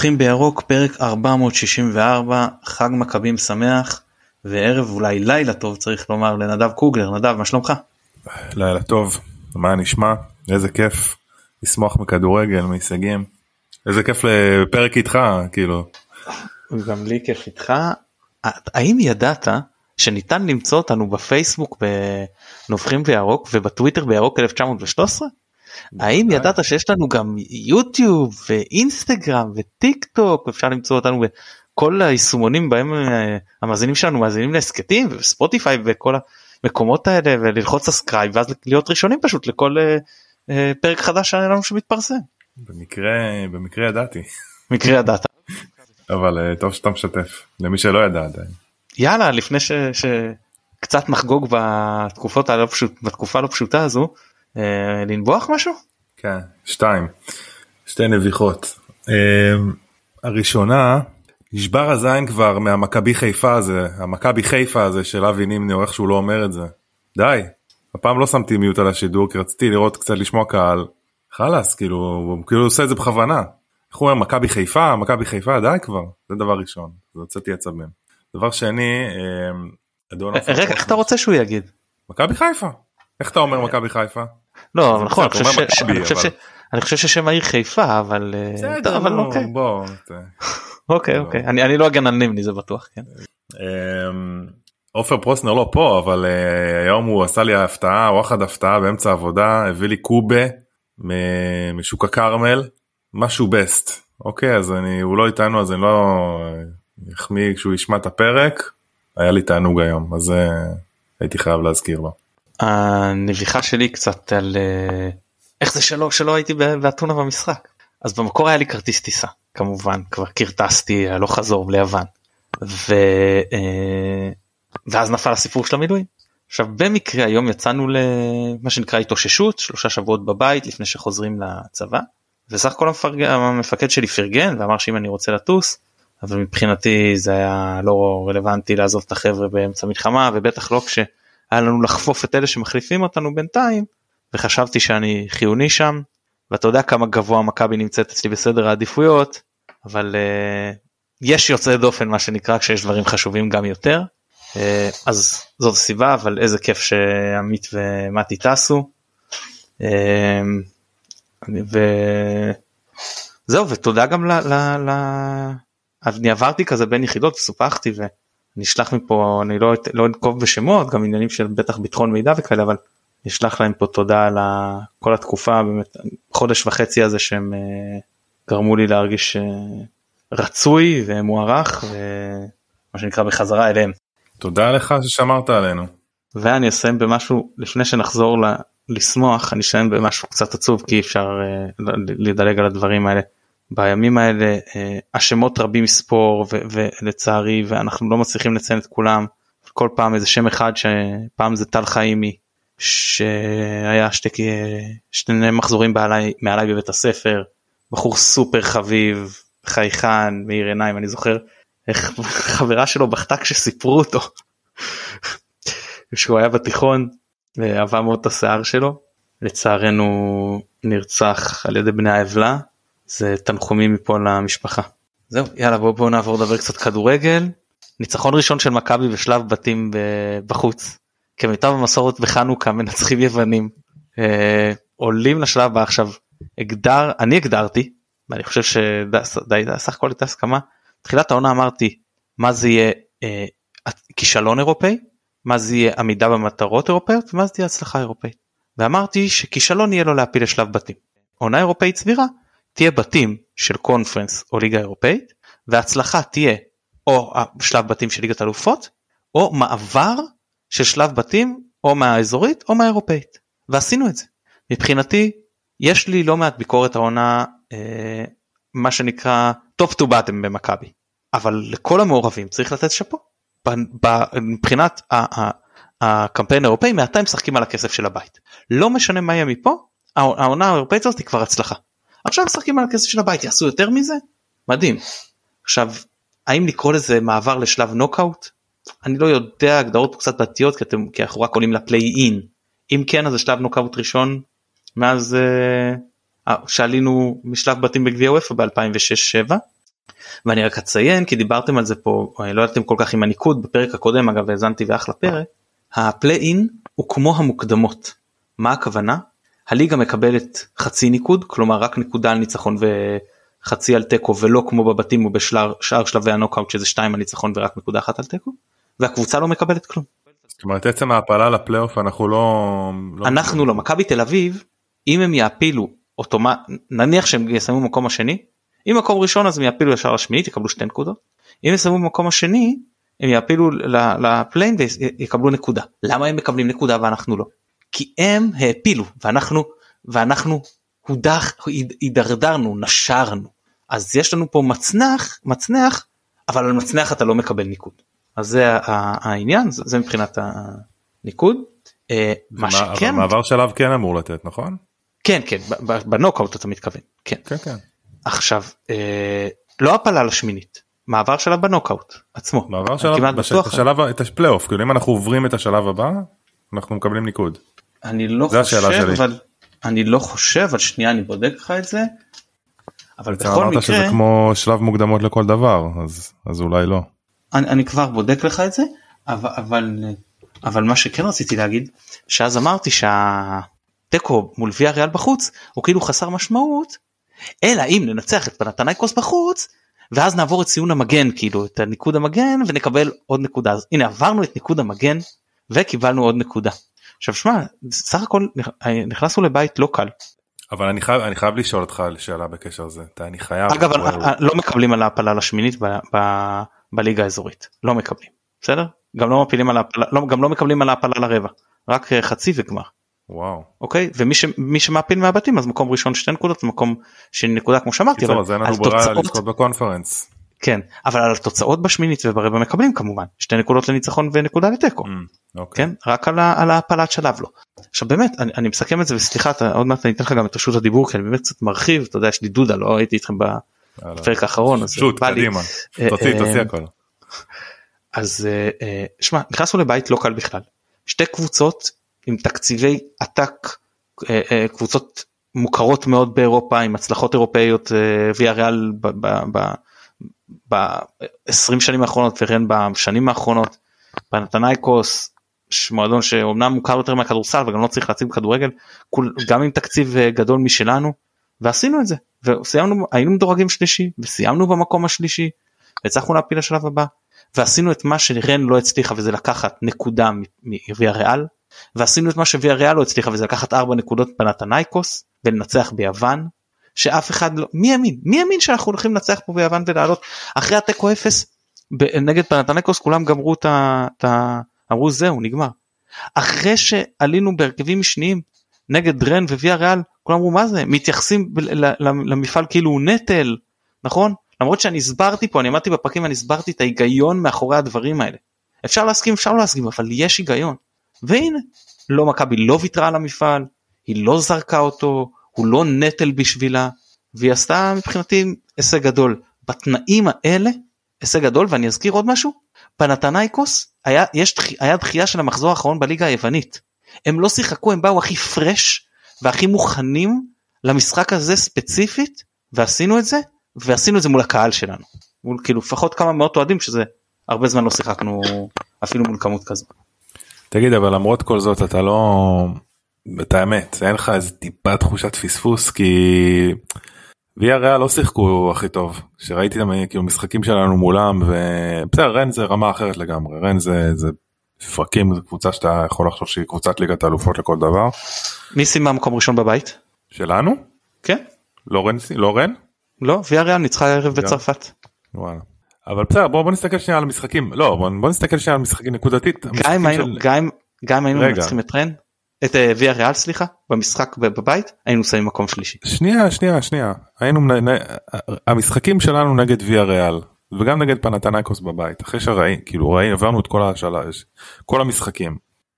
נובחים בירוק פרק 464 חג מכבים שמח וערב אולי לילה טוב צריך לומר לנדב קוגלר נדב מה שלומך? לילה טוב מה נשמע איזה כיף לשמוח מכדורגל מהישגים איזה כיף לפרק איתך כאילו. גם לי כיף איתך האם ידעת שניתן למצוא אותנו בפייסבוק בנובחים בירוק ובטוויטר בירוק 1913? האם ידעת שיש לנו גם יוטיוב ואינסטגרם וטיק טוק אפשר למצוא אותנו בכל היישומונים בהם אה, המאזינים שלנו מאזינים להסכתים וספוטיפיי וכל המקומות האלה וללחוץ subscribe ואז להיות ראשונים פשוט לכל אה, אה, פרק חדש שהיה לנו שמתפרסם. במקרה במקרה ידעתי. מקרה ידעת. אבל טוב שאתה משתף למי שלא ידע עדיין. יאללה לפני שקצת נחגוג בתקופות הלא פשוט בתקופה הלא פשוטה הזו לנבוח משהו? כן, שתיים, שתי נביחות. אה, הראשונה, נשבר הזין כבר מהמכבי חיפה הזה, המכבי חיפה הזה של אבי נימני, או איך שהוא לא אומר את זה. די, הפעם לא שמתי מיוט על השידור כי רציתי לראות קצת לשמוע קהל. חלאס, כאילו, הוא כאילו עושה את זה בכוונה. איך הוא אומר מכבי חיפה, מכבי חיפה, די כבר, זה דבר ראשון, זה הוצאתי עצבים. דבר שני, אה, אדון... רגע, איך אתה רוצה שהוא יגיד? מכבי חיפה. איך אתה אומר מכבי חיפה? לא נכון אני חושב ששם העיר חיפה אבל בסדר אבל אוקיי. אוקיי אוקיי. אני לא אגן על נימני זה בטוח כן. אמ, עופר פרוסנר לא פה אבל אה, היום הוא עשה לי הפתעה וואחד הפתעה באמצע העבודה הביא לי קובה משוק הכרמל משהו בסט אוקיי אז אני הוא לא איתנו אז אני לא אחמיא כשהוא ישמע את הפרק. היה לי תענוג היום אז אה, הייתי חייב להזכיר לו. הנביחה שלי קצת על אה, איך זה שלא שלא הייתי באתונה במשחק אז במקור היה לי כרטיס טיסה כמובן כבר כרטסתי הלוך חזור ליוון ו... אה, ואז נפל הסיפור של המילואים. עכשיו במקרה היום יצאנו למה שנקרא התאוששות שלושה שבועות בבית לפני שחוזרים לצבא וסך הכל המפרג... המפקד שלי פרגן ואמר שאם אני רוצה לטוס אבל מבחינתי זה היה לא רלוונטי לעזוב את החבר'ה באמצע מלחמה ובטח לא כש... היה לנו לחפוף את אלה שמחליפים אותנו בינתיים וחשבתי שאני חיוני שם ואתה יודע כמה גבוה מכבי נמצאת אצלי בסדר העדיפויות אבל uh, יש יוצאי דופן מה שנקרא כשיש דברים חשובים גם יותר uh, אז זאת הסיבה אבל איזה כיף שעמית ומתי טסו. Uh, וזהו ותודה גם ל... ל, ל... אני עברתי כזה בין יחידות וסופחתי ו... נשלח מפה אני לא לא אנקוב בשמות גם עניינים של בטח ביטחון מידע וכאלה אבל נשלח להם פה תודה על כל התקופה באמת חודש וחצי הזה שהם uh, גרמו לי להרגיש uh, רצוי ומוערך ומה שנקרא בחזרה אליהם. תודה לך ששמרת עלינו. ואני אסיים במשהו לפני שנחזור ל... לשמוח אני אסיים במשהו קצת עצוב כי אפשר uh, לדלג על הדברים האלה. בימים האלה אה, השמות רבים מספור ולצערי ואנחנו לא מצליחים לציין את כולם. כל פעם איזה שם אחד שפעם זה טל חיימי שהיה שתי, שני מחזורים בעלי, מעליי בבית הספר. בחור סופר חביב חייכן מאיר עיניים אני זוכר איך חברה שלו בכתה כשסיפרו אותו. שהוא היה בתיכון ואהבה מאוד את השיער שלו. לצערנו נרצח על ידי בני העוולה זה תנחומים מפה למשפחה. זהו יאללה בואו בוא נעבור לדבר קצת כדורגל. ניצחון ראשון של מכבי בשלב בתים בחוץ. כמיטב המסורת בחנוכה מנצחים יוונים. אה, עולים לשלב הבא עכשיו. הגדר אני הגדרתי ואני חושב שדי סך הכל הייתה הסכמה. תחילת העונה אמרתי מה זה יהיה אה, כישלון אירופאי מה זה יהיה עמידה במטרות אירופאיות ומה זה תהיה הצלחה אירופאית. ואמרתי שכישלון יהיה לו להפיל לשלב בתים. עונה אירופאית סבירה תהיה בתים של קונפרנס או ליגה אירופאית והצלחה תהיה או שלב בתים של ליגת אלופות או מעבר של שלב בתים או מהאזורית או מהאירופאית ועשינו את זה. מבחינתי יש לי לא מעט ביקורת העונה אה, מה שנקרא top to bottom במכבי אבל לכל המעורבים צריך לתת שאפו. מבחינת הקמפיין האירופאי מעתה הם משחקים על הכסף של הבית לא משנה מה יהיה מפה העונה האירופאית הזאת היא כבר הצלחה עכשיו משחקים על הכסף של הבית יעשו יותר מזה? מדהים. עכשיו האם לקרוא לזה מעבר לשלב נוקאוט אני לא יודע הגדרות קצת דתיות כי, אתם, כי אנחנו רק עולים ל play-in אם כן אז זה שלב נוקאוט ראשון מאז אה, שעלינו משלב בתים בגביע אופ"א ב2006-2007 ואני רק אציין כי דיברתם על זה פה לא ידעתם כל כך עם הניקוד בפרק הקודם אגב האזנתי ואחלה פרק ה play-in הוא כמו המוקדמות. מה הכוונה הליגה מקבלת חצי ניקוד כלומר רק נקודה על ניצחון וחצי על תיקו ולא כמו בבתים ובשאר שלבי הנוקאוט שזה שתיים על ניצחון ורק נקודה אחת על תיקו והקבוצה לא מקבלת כלום. זאת אומרת עצם ההעפלה לפלייאוף אנחנו לא, לא אנחנו לא. מכבי תל אביב אם הם יעפילו אוטומט נניח שהם יסיימו במקום השני אם מקום ראשון אז הם יעפילו ישר לשמינית יקבלו שתי נקודות. אם יסיימו במקום השני הם יעפילו לפליין ויקבלו נקודה. למה הם מקבלים נקודה ואנחנו לא כי הם העפילו ואנחנו ואנחנו הודח הידרדרנו נשרנו אז יש לנו פה מצנח מצנח אבל על מצנח אתה לא מקבל ניקוד אז זה העניין זה מבחינת הניקוד. אה, מה שכן מעבר שלב כן אמור לתת נכון? כן כן בנוקאוט אתה מתכוון כן כן כן עכשיו אה, לא הפלה לשמינית מעבר שלב בנוקאוט עצמו מעבר שלב בשלב את הפלייאוף כאילו אם אנחנו עוברים את השלב הבא אנחנו מקבלים ניקוד. אני לא חושב אבל אני לא חושב אבל שנייה אני בודק לך את זה. אבל בכל מקרה שזה כמו שלב מוקדמות לכל דבר אז אז אולי לא. אני, אני כבר בודק לך את זה אבל אבל אבל מה שכן רציתי להגיד שאז אמרתי שהתיקו מול ויה ריאל בחוץ הוא כאילו חסר משמעות אלא אם ננצח את פנתנייקוס בחוץ ואז נעבור את ציון המגן כאילו את הניקוד המגן ונקבל עוד נקודה אז הנה עברנו את ניקוד המגן וקיבלנו עוד נקודה. עכשיו שמע סך הכל נכנסנו לבית לא קל. אבל אני חייב אני חייב לשאול אותך על שאלה בקשר לזה אני חייב אגב לא מקבלים על ההפלה לשמינית ב, ב, בליגה האזורית לא מקבלים בסדר גם לא מפילים על ההפלה לא, גם לא מקבלים על ההפלה לרבע רק חצי וגמר. וואו. אוקיי ומי ש, שמעפיל מהבתים אז מקום ראשון שתי נקודות מקום שני נקודה כמו שאמרתי אבל אז אין לנו ברירה לזכות בקונפרנס. כן אבל על התוצאות בשמינית וברבע מקבלים כמובן שתי נקודות לניצחון ונקודה לתיקו. Mm, אוקיי. כן רק על, על ההפלת שלב לא. עכשיו באמת אני, אני מסכם את זה וסליחה אתה, עוד מעט אני אתן לך גם את רשות הדיבור כי אני באמת קצת מרחיב אתה יודע יש לי דודה לא הייתי איתכם בפרק האחרון אז שוט קדימה תוציא תוציא אה, הכל. אז אה, שמע נכנסנו לבית לא קל בכלל שתי קבוצות עם תקציבי עתק אה, קבוצות מוכרות מאוד באירופה עם הצלחות אירופאיות ויה ריאל ב-20 שנים האחרונות ורן בשנים האחרונות. פנתנייקוס מועדון שאומנם מוכר יותר מהכדורסל וגם לא צריך להציג בכדורגל גם עם תקציב אה, גדול משלנו ועשינו את זה. וסיימנו היינו מדורגים שלישי וסיימנו במקום השלישי והצלחנו להפיל לשלב הבא. ועשינו את מה שרן לא הצליחה וזה לקחת נקודה מוויה ריאל. ועשינו את מה שוויה ריאל לא הצליחה וזה לקחת ארבע נקודות פנתנייקוס ולנצח ביוון שאף אחד לא מי האמין מי האמין שאנחנו הולכים לנצח פה ביוון ולעלות אחרי התיקו אפס נגד פנתנקוס כולם גמרו את ה... אמרו זהו נגמר. אחרי שעלינו בהרכבים משניים נגד רן וויה ריאל כולם אמרו מה זה מתייחסים למפעל כאילו הוא נטל נכון למרות שאני הסברתי פה אני עמדתי בפרקים ואני הסברתי את ההיגיון מאחורי הדברים האלה. אפשר להסכים אפשר לא להסכים אבל יש היגיון. והנה לא מכבי לא ויתרה על המפעל היא לא זרקה אותו הוא לא נטל בשבילה והיא עשתה מבחינתי הישג גדול. בתנאים האלה הישג גדול ואני אזכיר עוד משהו פנתנייקוס היה יש היה דחייה של המחזור האחרון בליגה היוונית. הם לא שיחקו הם באו הכי פרש והכי מוכנים למשחק הזה ספציפית ועשינו את זה ועשינו את זה מול הקהל שלנו. מול כאילו לפחות כמה מאות אוהדים שזה הרבה זמן לא שיחקנו אפילו מול כמות כזו. תגיד אבל למרות כל זאת אתה לא את האמת אין לך איזה טיפה תחושת פספוס כי ויה ריאל לא שיחקו הכי טוב שראיתי את כאילו משחקים שלנו מולם ובסדר רן זה רמה אחרת לגמרי רן זה זה פרקים זה קבוצה שאתה יכול לחשוב שהיא קבוצת ליגת האלופות לכל דבר. מי סיימה מקום ראשון בבית? שלנו? כן. לא רן? לא רן? לא ויה ריאל ניצחה ערב בצרפת. וואלה. אבל בסדר בוא, בוא נסתכל שנייה על המשחקים לא בוא, בוא נסתכל שנייה על משחקים נקודתית. גם אם היינו, של... גם, גם היינו מנצחים את רן את אה, ויה ריאל סליחה במשחק בבית היינו שמים מקום שלישי. שנייה שנייה שנייה היינו המשחקים שלנו נגד ויה ריאל וגם נגד פנתנייקוס בבית אחרי שראי כאילו ראי עברנו את כל השאלה כל המשחקים.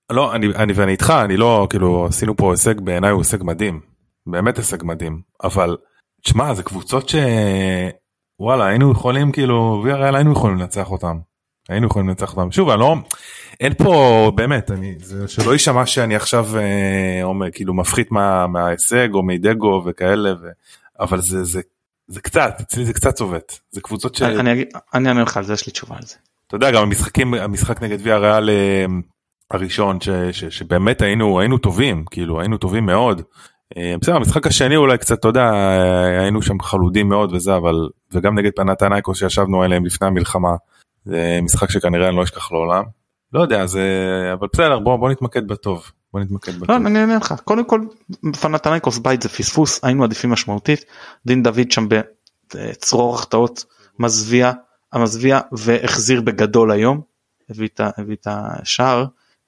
לא אני אני ואני איתך אני לא כאילו עשינו פה הישג בעיניי הוא הישג מדהים באמת הישג מדהים אבל תשמע זה קבוצות ש... וואלה היינו יכולים כאילו ויה ריאל היינו יכולים לנצח אותם. היינו יכולים לנצח אותם שוב אני לא אין פה באמת אני זה שלא יישמע שאני עכשיו אה, אומר כאילו מפחית מה, מההישג או מדגו וכאלה ו, אבל זה זה זה קצת אצלי זה קצת צובט זה קבוצות ש... אני אני אענה לך על זה יש לי תשובה על זה. אתה יודע גם המשחקים המשחק נגד ויה ריאל אה, הראשון ש, ש, שבאמת היינו היינו טובים כאילו היינו טובים מאוד. אה, בסדר המשחק השני אולי קצת אתה יודע היינו שם חלודים מאוד וזה אבל וגם נגד פנתנייקוס שישבנו עליהם לפני המלחמה. זה משחק שכנראה אני לא אשכח לעולם. לא יודע זה אבל בסדר בוא בוא נתמקד בטוב. בוא נתמקד בטוב. לא, אני אענה לך. קודם כל פנתנייקוס בית זה פספוס היינו עדיפים משמעותית. דין דוד שם בצרור החטאות מזוויע המזוויע והחזיר בגדול היום. הביא את השער.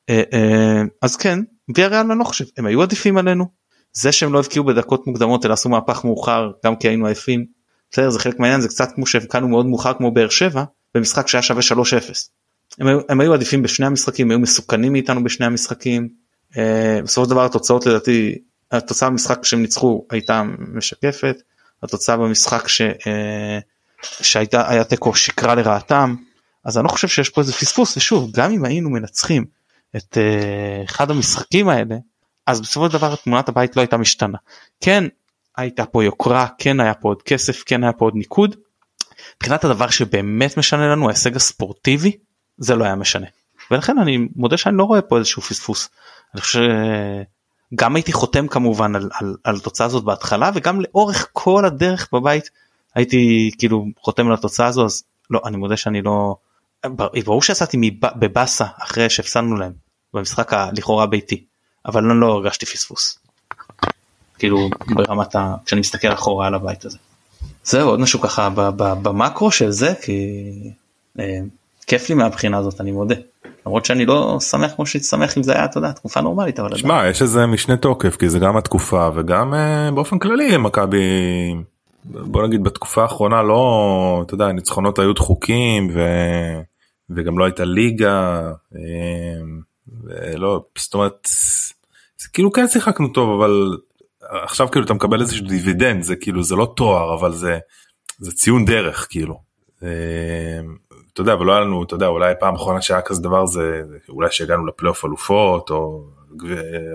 אה, אה, אז כן ויאריאל אני לא חושב הם היו עדיפים עלינו. זה שהם לא הבקיעו בדקות מוקדמות אלא עשו מהפך מאוחר גם כי היינו עייפים. בסדר זה חלק מהעניין זה קצת כמו שהבקענו מאוד מאוחר כמו באר שבע במשחק שהיה שווה 3-0. הם, הם היו עדיפים בשני המשחקים היו מסוכנים מאיתנו בשני המשחקים אה, בסופו של דבר התוצאות לדעתי התוצאה במשחק שהם ניצחו הייתה משקפת התוצאה במשחק ש, שהייתה היה תיקו שקרה לרעתם אז אני לא חושב שיש פה איזה פספוס ושוב גם אם היינו מנצחים את אה, אחד המשחקים האלה אז בסופו של דבר תמונת הבית לא הייתה משתנה כן הייתה פה יוקרה כן היה פה עוד כסף כן היה פה עוד ניקוד. מבחינת הדבר שבאמת משנה לנו ההישג הספורטיבי זה לא היה משנה ולכן אני מודה שאני לא רואה פה איזשהו פספוס. אני חושב שגם הייתי חותם כמובן על, על, על התוצאה הזאת בהתחלה וגם לאורך כל הדרך בבית הייתי כאילו חותם על התוצאה הזו אז לא אני מודה שאני לא ברור שיצאתי בבאסה אחרי שהפסדנו להם במשחק הלכאורה ביתי אבל אני לא הרגשתי פספוס. כאילו ברמת ה... כשאני מסתכל אחורה על הבית הזה. זהו עוד משהו ככה במקרו של זה כי אה, כיף לי מהבחינה הזאת אני מודה. למרות שאני לא שמח כמו שהייתי שמח אם זה היה אתה יודע תקופה נורמלית אבל שמע יש איזה משנה תוקף כי זה גם התקופה וגם אה, באופן כללי מכבי בוא נגיד בתקופה האחרונה לא אתה יודע ניצחונות היו דחוקים ו... וגם לא הייתה ליגה. אה, ולא זאת אומרת זה כאילו כן שיחקנו טוב אבל עכשיו כאילו אתה מקבל איזה דיווידנד זה כאילו זה לא תואר אבל זה זה ציון דרך כאילו. אה, אתה יודע ולא היה לנו אתה יודע אולי פעם אחרונה שהיה כזה דבר זה אולי שהגענו לפלייאוף אלופות או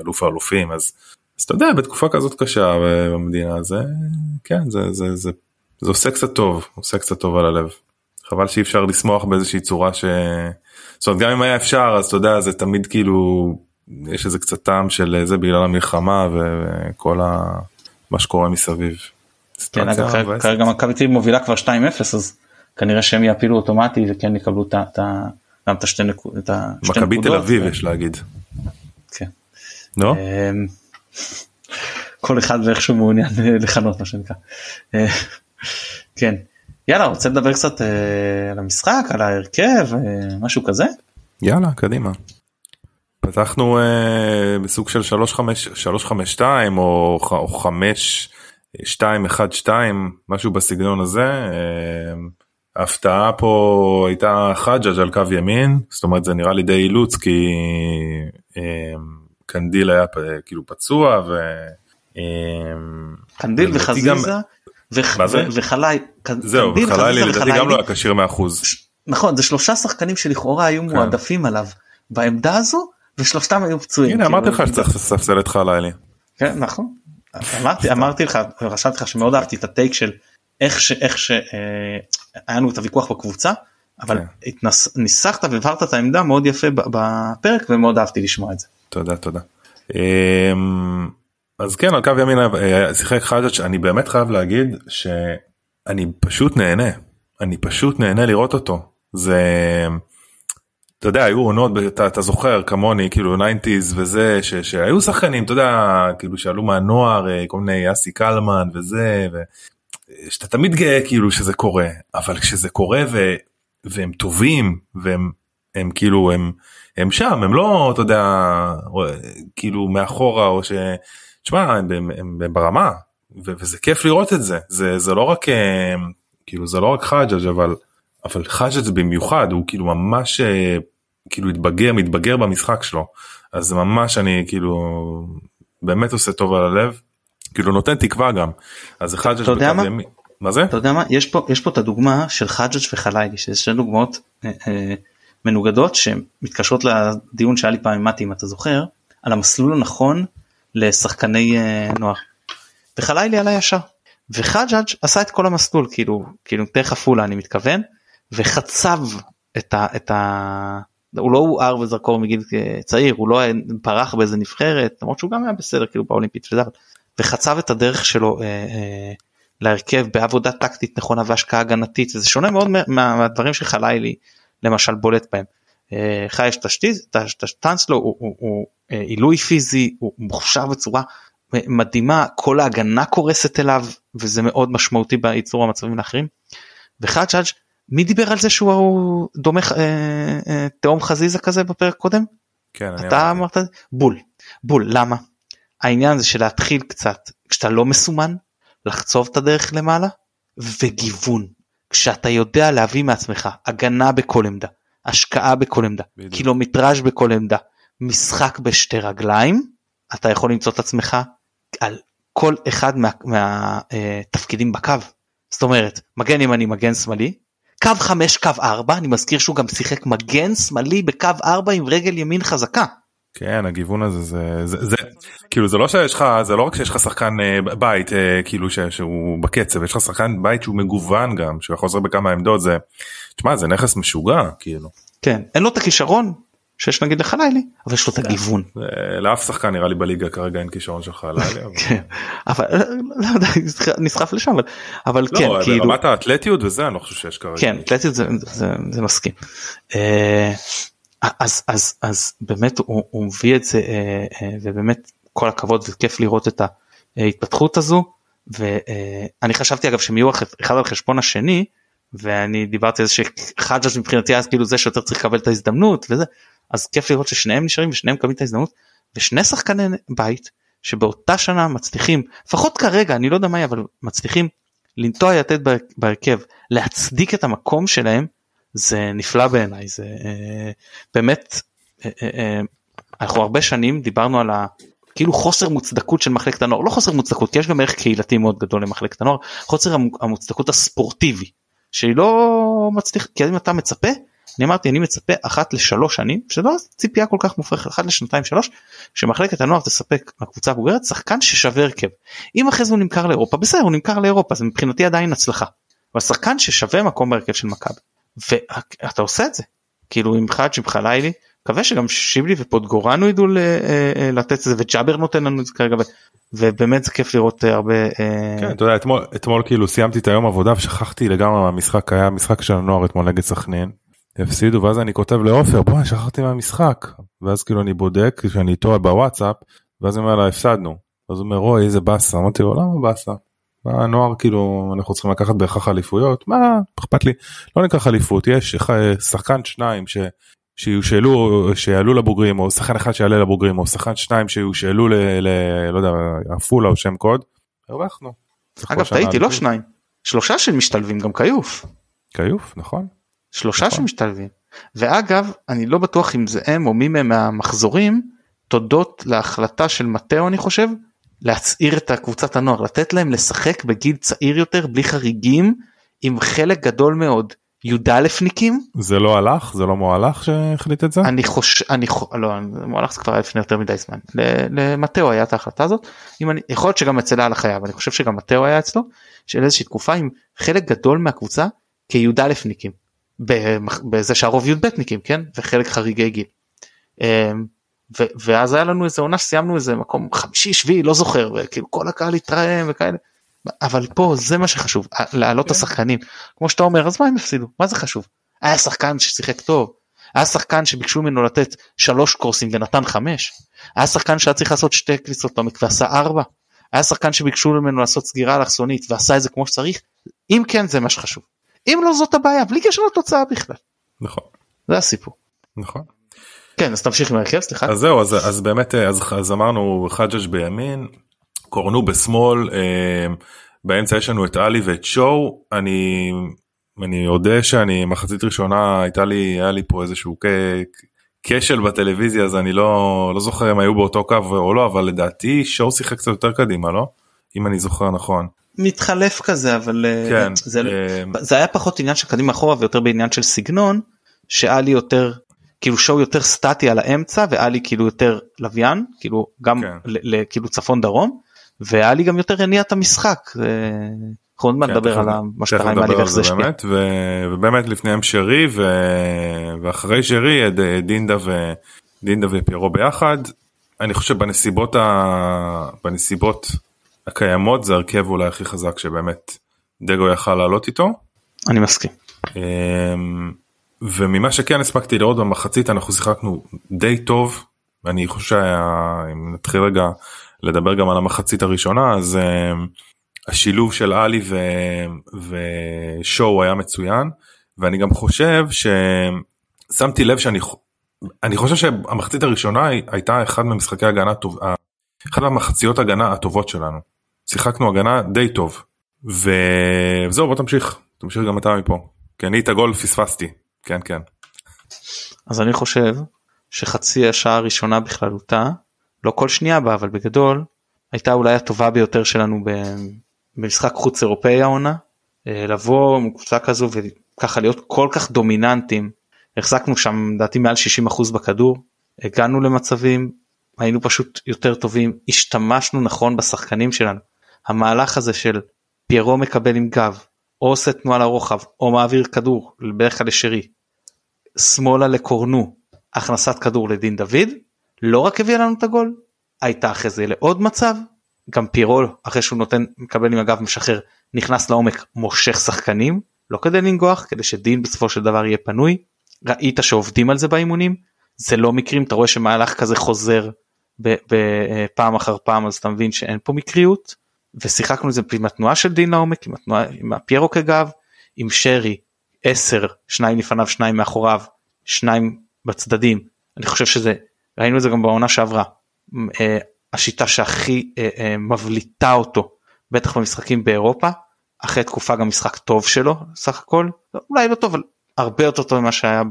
אלוף האלופים אז אז אתה יודע בתקופה כזאת קשה במדינה זה כן זה זה זה זה עושה קצת טוב עושה קצת טוב על הלב. חבל שאי אפשר לשמוח באיזושהי צורה ש... זאת אומרת גם אם היה אפשר אז אתה יודע זה תמיד כאילו יש איזה קצת טעם של זה בגלל המלחמה וכל ה... מה שקורה מסביב. כן, אגב, כרגע מכבי תל מובילה כבר 2-0 אז כנראה שהם יעפילו אוטומטי וכן יקבלו את ה... גם את השתי נקודות. מכבי תל אביב יש להגיד. כן. לא? אמ, כל אחד ואיך שהוא מעוניין לכנות מה שנקרא. אה, כן. יאללה רוצה לדבר קצת אה, על המשחק על ההרכב אה, משהו כזה? יאללה קדימה. פתחנו אה, בסוג של 352 או, או 5212 משהו בסגנון הזה. אה, ההפתעה פה הייתה חג'אג' על קו ימין זאת אומרת זה נראה לי די אילוץ כי אה, קנדיל היה כאילו פצוע ו... אה, קנדיל וחזיזה וחלאילי זהו וחלאילי לדעתי גם לא היה כשיר 100%. נכון זה שלושה שחקנים שלכאורה היו כן. מועדפים עליו בעמדה הזו ושלושתם היו פצועים. הנה אמרתי לך שצריך לספסל את חלאילי. כן נכון. אמרתי אמרתי לך רשמתי לך שמאוד אהבתי את ה take של איך שאיך שהיה לנו את הוויכוח בקבוצה אבל כן. ניסחת והבהרת את העמדה מאוד יפה בפרק ומאוד אהבתי לשמוע את זה. תודה תודה. אמ, אז כן על קו ימין אה, שיחק חג'אג' אני באמת חייב להגיד שאני פשוט נהנה אני פשוט נהנה לראות אותו זה אתה יודע היו עונות אתה, אתה זוכר כמוני כאילו 90's וזה ש, שהיו שחקנים אתה יודע כאילו שעלו מהנוער אה, כל מיני אסי קלמן וזה שאתה תמיד גאה כאילו שזה קורה. אבל כשזה קורה ו, והם טובים והם הם כאילו הם הם שם הם לא אתה יודע כאילו מאחורה או ש... תשמע הם, הם, הם, הם ברמה ו, וזה כיף לראות את זה. זה זה לא רק אה, כאילו זה לא רק חג'אג' אבל אבל חג'אג' במיוחד הוא כאילו ממש אה, כאילו התבגר מתבגר במשחק שלו אז זה ממש אני כאילו באמת עושה טוב על הלב כאילו נותן תקווה גם אז אחד אתה יודע מה? ימי... מה זה? אתה יודע מה יש פה יש פה את הדוגמה של חג'ג' וחליילי שזה שתי דוגמאות אה, אה, מנוגדות שמתקשרות לדיון שהיה לי פעם עם מתי אם אתה זוכר על המסלול הנכון לשחקני אה, נוער. וחליילי על הישר וחג'אג' עשה את כל המסלול כאילו כאילו דרך עפולה אני מתכוון וחצב את ה... את ה... הוא לא הואר בזרקור מגיל צעיר הוא לא פרח באיזה נבחרת למרות שהוא גם היה בסדר כאילו באולימפית וזה, וחצב את הדרך שלו אה, אה, להרכב בעבודה טקטית נכונה והשקעה הגנתית וזה שונה מאוד מהדברים שחלילי למשל בולט בהם. אה, לך יש תשתית, טאנסלו הוא, הוא, הוא אה, עילוי פיזי, הוא מוכשר בצורה מדהימה, כל ההגנה קורסת אליו וזה מאוד משמעותי בייצור המצבים האחרים. וחג'אג' מי דיבר על זה שהוא דומה אה, אה, תהום חזיזה כזה בפרק קודם? כן, אתה אמרת בול בול למה העניין זה שלהתחיל קצת כשאתה לא מסומן לחצוב את הדרך למעלה וגיוון כשאתה יודע להביא מעצמך הגנה בכל עמדה השקעה בכל עמדה בדיוק. קילומטראז' בכל עמדה משחק בשתי רגליים אתה יכול למצוא את עצמך על כל אחד מהתפקידים מה, uh, בקו זאת אומרת מגן ימני מגן שמאלי קו 5 קו 4 אני מזכיר שהוא גם שיחק מגן שמאלי בקו 4 עם רגל ימין חזקה. כן הגיוון הזה זה זה, זה כאילו זה לא שיש לך זה לא רק שיש לך שחקן uh, בית uh, כאילו ש, שהוא בקצב יש לך שחקן בית שהוא מגוון גם שהוא יכול לעזור בכמה עמדות זה. תשמע זה נכס משוגע כאילו. כן אין לו את הכישרון שיש נגיד לחלילי אבל יש לו את הגיוון. לאף שחקן נראה לי בליגה כרגע אין כישרון של חלילי. כן אבל לא נסחף לשם אבל כן כאילו. ברמת האתלטיות וזה אני לא חושב שיש כרגע. כן אתלטיות זה מסכים. אה, אז אז אז באמת הוא, מביא את זה אה, אה, ובאמת כל הכבוד וכיף לראות את ההתפתחות הזו ואני חשבתי אגב שהם יהיו אחד על חשבון השני ואני דיברתי על זה שחג'אג' מבחינתי אז כאילו זה שיותר צריך לקבל את ההזדמנות וזה אז כיף לראות ששניהם נשארים ושניהם מקבלים את ההזדמנות ושני שחקני בית שבאותה שנה מצליחים לפחות כרגע אני לא יודע מה יהיה אבל מצליחים לנטוע יתד בהרכב להצדיק את המקום שלהם זה נפלא בעיניי זה אה, באמת אה, אה, אה, אנחנו הרבה שנים דיברנו על ה... כאילו חוסר מוצדקות של מחלקת הנוער לא חוסר מוצדקות כי יש גם ערך קהילתי מאוד גדול למחלקת הנוער חוסר המוצדקות הספורטיבי שהיא לא מצליח כי אם אתה מצפה אני אמרתי אני מצפה אחת לשלוש שנים שלא ציפייה כל כך מופרכת אחת לשנתיים שלוש שמחלקת הנוער תספק לקבוצה הבוגרת שחקן ששווה הרכב אם אחרי זה הוא נמכר לאירופה בסדר הוא נמכר לאירופה זה מבחינתי עדיין הצלחה. אבל שחקן ששווה מקום בהרכב של מכבי ואתה עושה את זה כאילו עם חאג' עם חלילי מקווה שגם שיבלי ופודגורנו ידעו אה, אה, לתת את זה וג'אבר נותן לנו את זה כרגע ובאמת זה כיף לראות אה, הרבה כן, אתה יודע, אתמול, אתמול כאילו סיימתי את היום עבודה ושכחתי לגמרי מהמשחק היה משחק של הנוער אתמול נגד סכנין. הפסידו ואז אני כותב לעופר בוא שכחתי מהמשחק ואז כאילו אני בודק שאני איתו בוואטסאפ ואז אני אומר לה הפסדנו אז הוא אומר רוי איזה באסה אמרתי לו למה באסה. מה הנוער כאילו אנחנו צריכים לקחת בהכרח אליפויות מה אכפת לי לא ניקח אליפות יש שחקן שניים ש... שיושאלו שיעלו לבוגרים או שחקן אחד שיעלה לבוגרים או שחקן שניים שיושאלו ל... ל... לא יודע עפולה או שם קוד. הרווחנו. אגב טעיתי לא שניים שלושה של משתלבים גם כיוף. כיוף נכון. שלושה נכון. שמשתלבים. ואגב אני לא בטוח אם זה הם או מי מהם מהמחזורים תודות להחלטה של מטאו אני חושב להצעיר את הקבוצת הנוער לתת להם לשחק בגיל צעיר יותר בלי חריגים עם חלק גדול מאוד י"א-ניקים. זה לא הלך? זה לא מועלך שהחליט את זה? אני חושב, אני חושב, לא, מועלך זה כבר היה לפני יותר מדי זמן. למטאו היה את ההחלטה הזאת. אם אני, יכול להיות שגם אצל הלך היה, אבל אני חושב שגם מטאו היה אצלו, של איזושהי תקופה עם חלק גדול מהקבוצה כי"א-ניקים. בזה שהרוב י"ב-ניקים, כן? וחלק חריגי גיל. אמ, ואז היה לנו איזה עונה שסיימנו איזה מקום חמישי שביעי לא זוכר וכאילו כל הקהל התרעם וכאלה אבל פה זה מה שחשוב להעלות את כן. השחקנים כמו שאתה אומר אז מה הם הפסידו מה זה חשוב היה שחקן ששיחק טוב היה שחקן שביקשו ממנו לתת שלוש קורסים ונתן חמש היה שחקן שהיה צריך לעשות שתי כניסות עומק ועשה ארבע היה שחקן שביקשו ממנו לעשות סגירה אלכסונית ועשה את זה כמו שצריך אם כן זה מה שחשוב אם לא זאת הבעיה בלי קשר לתוצאה בכלל. נכון. זה הסיפור. נכון. כן אז תמשיך עם ההרכב סליחה. אז זהו אז, אז באמת אז, אז אמרנו חג'ג' בימין קורנו בשמאל אה, באמצע יש לנו את עלי ואת שואו אני אני יודע שאני מחצית ראשונה הייתה לי היה לי פה איזשהו כשל בטלוויזיה אז אני לא לא זוכר אם היו באותו קו או לא אבל לדעתי שואו שיחק קצת יותר קדימה לא אם אני זוכר נכון. מתחלף כזה אבל אה, כן, זה, אה... זה היה פחות עניין של קדימה אחורה ויותר בעניין של סגנון שאלי יותר כאילו שואו יותר סטטי על האמצע ואלי כאילו יותר לוויין כאילו גם כן. כאילו צפון דרום ואלי גם יותר הניע את המשחק. אנחנו עוד מעט נדבר על מה שקרה עם עלי ואיך זה השפיע. ובאמת לפניהם שרי ואחרי שרי דינדה ודינדה ופיירו ביחד. אני חושב בנסיבות ה... בנסיבות הקיימות זה הרכב אולי הכי חזק שבאמת דגו יכל לעלות איתו. אני מסכים. אמ, וממה שכן הספקתי לראות במחצית אנחנו שיחקנו די טוב ואני חושב שאם נתחיל רגע לדבר גם על המחצית הראשונה אז אמ, השילוב של עלי ו... ושואו היה מצוין ואני גם חושב ששמתי לב שאני אני חושב שהמחצית הראשונה הייתה אחד ממשחקי הגנה טוב אחת מהמחציות הגנה הטובות שלנו שיחקנו הגנה די טוב. וזהו בוא תמשיך. תמשיך גם אתה מפה. כי אני את הגול פספסתי. כן כן. אז אני חושב שחצי השעה הראשונה בכללותה לא כל שנייה בה אבל בגדול הייתה אולי הטובה ביותר שלנו במשחק חוץ אירופאי העונה. אה, לבוא עם קבוצה כזו וככה להיות כל כך דומיננטים. החזקנו שם לדעתי מעל 60% בכדור. הגענו למצבים היינו פשוט יותר טובים. השתמשנו נכון בשחקנים שלנו המהלך הזה של פיירו מקבל עם גב או עושה תנועה לרוחב או מעביר כדור בדרך כלל לשרי שמאלה לקורנו הכנסת כדור לדין דוד לא רק הביאה לנו את הגול הייתה אחרי זה לעוד מצב גם פירו אחרי שהוא נותן מקבל עם הגב משחרר נכנס לעומק מושך שחקנים לא כדי לנגוח כדי שדין בסופו של דבר יהיה פנוי. ראית שעובדים על זה באימונים זה לא מקרים אתה רואה שמהלך כזה חוזר בפעם אחר פעם אז אתה מבין שאין פה מקריות ושיחקנו את זה עם התנועה של דין לעומק עם התנועה עם הפיירו כגב עם שרי 10 שניים לפניו שניים מאחוריו שניים בצדדים אני חושב שזה ראינו את זה גם בעונה שעברה אה, השיטה שהכי אה, אה, מבליטה אותו בטח במשחקים באירופה אחרי תקופה גם משחק טוב שלו סך הכל אולי לא טוב אבל הרבה יותר טוב ממה שהיה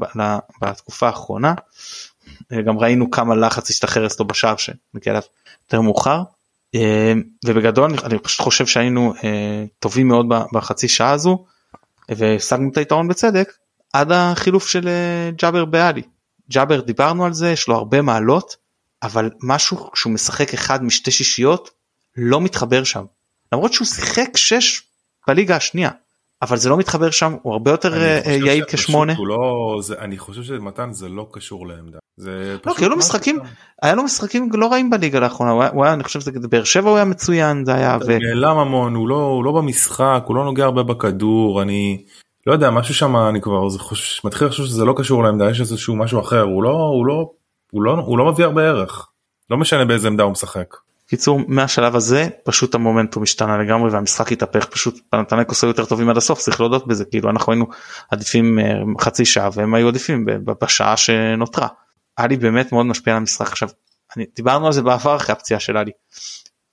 בתקופה האחרונה. גם ראינו כמה לחץ השתחרר אצלו בשער שנגיע אליו יותר מאוחר. ובגדול אני פשוט חושב שהיינו טובים מאוד בחצי שעה הזו והשגנו את היתרון בצדק עד החילוף של ג'אבר באלי. ג'אבר דיברנו על זה יש לו הרבה מעלות אבל משהו שהוא משחק אחד משתי שישיות לא מתחבר שם למרות שהוא שיחק שש בליגה השנייה אבל זה לא מתחבר שם הוא הרבה יותר אה, יעיל כשמונה. לא, זה, אני חושב שמתן זה לא קשור לעמדה. זה לא, כי היו לו משחקים היה לו משחקים לא רעים בליגה לאחרונה הוא היה, הוא היה אני חושב שזה באר שבע הוא היה מצוין זה היה. ו... נעלם המון הוא לא הוא לא במשחק הוא לא נוגע הרבה בכדור אני לא יודע משהו שם אני כבר זה חוש, מתחיל לחשוב שזה לא קשור לעמדה יש איזשהו משהו אחר הוא לא הוא לא הוא לא הוא לא מביא הרבה ערך. לא משנה באיזה עמדה הוא משחק. קיצור מהשלב הזה פשוט המומנטום השתנה לגמרי והמשחק התהפך פשוט פנתנקוס היו יותר טובים עד הסוף צריך להודות בזה כאילו אנחנו היינו עדיפים אה, חצי שעה והם היו עדיפים בשעה שנותרה. עלי באמת מאוד משפיע על המשחק עכשיו אני, דיברנו על זה בעבר אחרי הפציעה של עלי.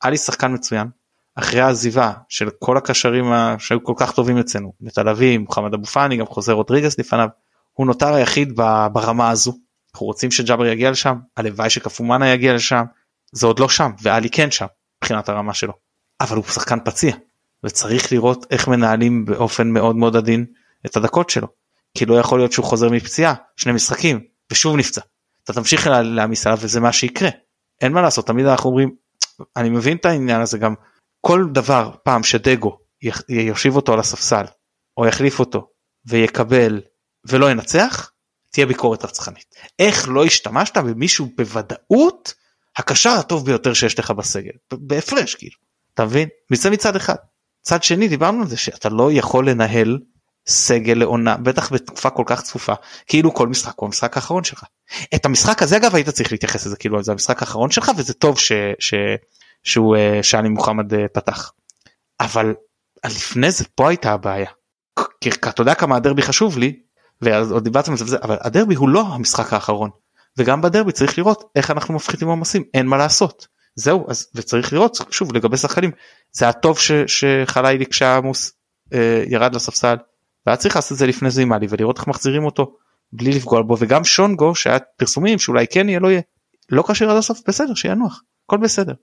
עלי שחקן מצוין אחרי העזיבה של כל הקשרים שהיו כל כך טובים אצלנו בתל אביב מוחמד אבו פאני גם חוזר רודריגס לפניו הוא נותר היחיד ברמה הזו אנחנו רוצים שג'אבר יגיע לשם הלוואי שקפומאנה יגיע לשם זה עוד לא שם ואלי כן שם מבחינת הרמה שלו. אבל הוא שחקן פציע וצריך לראות איך מנהלים באופן מאוד מאוד עדין את הדקות שלו. כי לא יכול להיות שהוא חוזר מפציעה שני משחקים ושוב נפצע. אתה תמשיך להעמיס עליו וזה מה שיקרה. אין מה לעשות תמיד אנחנו אומרים אני מבין את העניין הזה גם כל דבר פעם שדגו יושיב אותו על הספסל או יחליף אותו ויקבל ולא ינצח תהיה ביקורת רצחנית. איך לא השתמשת במישהו בוודאות הקשר הטוב ביותר שיש לך בסגל בהפרש כאילו. אתה מבין? זה מצד אחד. צד שני דיברנו על זה שאתה לא יכול לנהל סגל לעונה בטח בתקופה כל כך צפופה כאילו כל משחק הוא המשחק האחרון שלך. את המשחק הזה אגב היית צריך להתייחס לזה כאילו זה המשחק האחרון שלך וזה טוב ש, ש, שהוא אה, שאלי מוחמד אה, פתח. אבל לפני זה פה הייתה הבעיה. אתה יודע כמה הדרבי חשוב לי? ועוד דיברתם על זה אבל הדרבי הוא לא המשחק האחרון וגם בדרבי צריך לראות איך אנחנו מפחיתים עומסים אין מה לעשות זהו אז וצריך לראות שוב לגבי שחקנים זה הטוב שחליילי כשעמוס אה, ירד לספסל והיה צריך לעשות את זה לפני זה עם עלי ולראות איך מחזירים אותו בלי לפגוע בו וגם שונגו שהיה פרסומים שאולי כן יהיה לא יהיה לא כשיר עד הסוף בסדר שינוח הכל בסדר.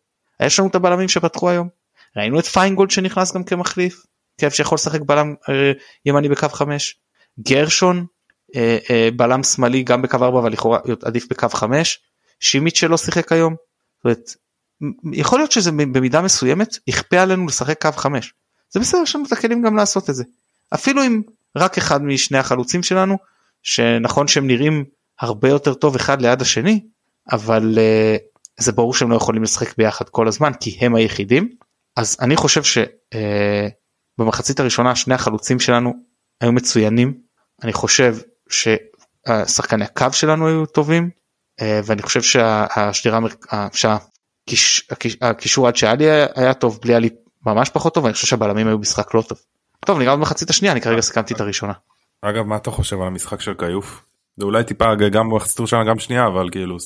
יש לנו את הבלמים שפתחו היום ראינו את פיינגולד שנכנס גם כמחליף כיף שיכול לשחק בלם אה, ימני בקו 5 גרשון בלם שמאלי גם בקו 4 אבל לכאורה עדיף בקו 5 שימיץ' שלא שיחק היום. זאת אומרת, יכול להיות שזה במידה מסוימת יכפה עלינו לשחק קו 5 זה בסדר יש לנו את הכלים גם לעשות את זה. אפילו אם רק אחד משני החלוצים שלנו שנכון שהם נראים הרבה יותר טוב אחד ליד השני אבל uh, זה ברור שהם לא יכולים לשחק ביחד כל הזמן כי הם היחידים. אז אני חושב שבמחצית הראשונה שני החלוצים שלנו היו מצוינים. אני חושב ששחקני הקו שלנו היו טובים uh, ואני חושב שהשדירה שהקישור עד שהיה לי היה טוב בלי היה לי ממש פחות טוב ואני חושב שהבלמים היו משחק לא טוב. טוב נראה במחצית השנייה אני כרגע סיכמתי את הראשונה. אגב מה אתה חושב על המשחק של כיוף? זה אולי טיפה גם במחצית הראשונה גם שנייה אבל כאילו.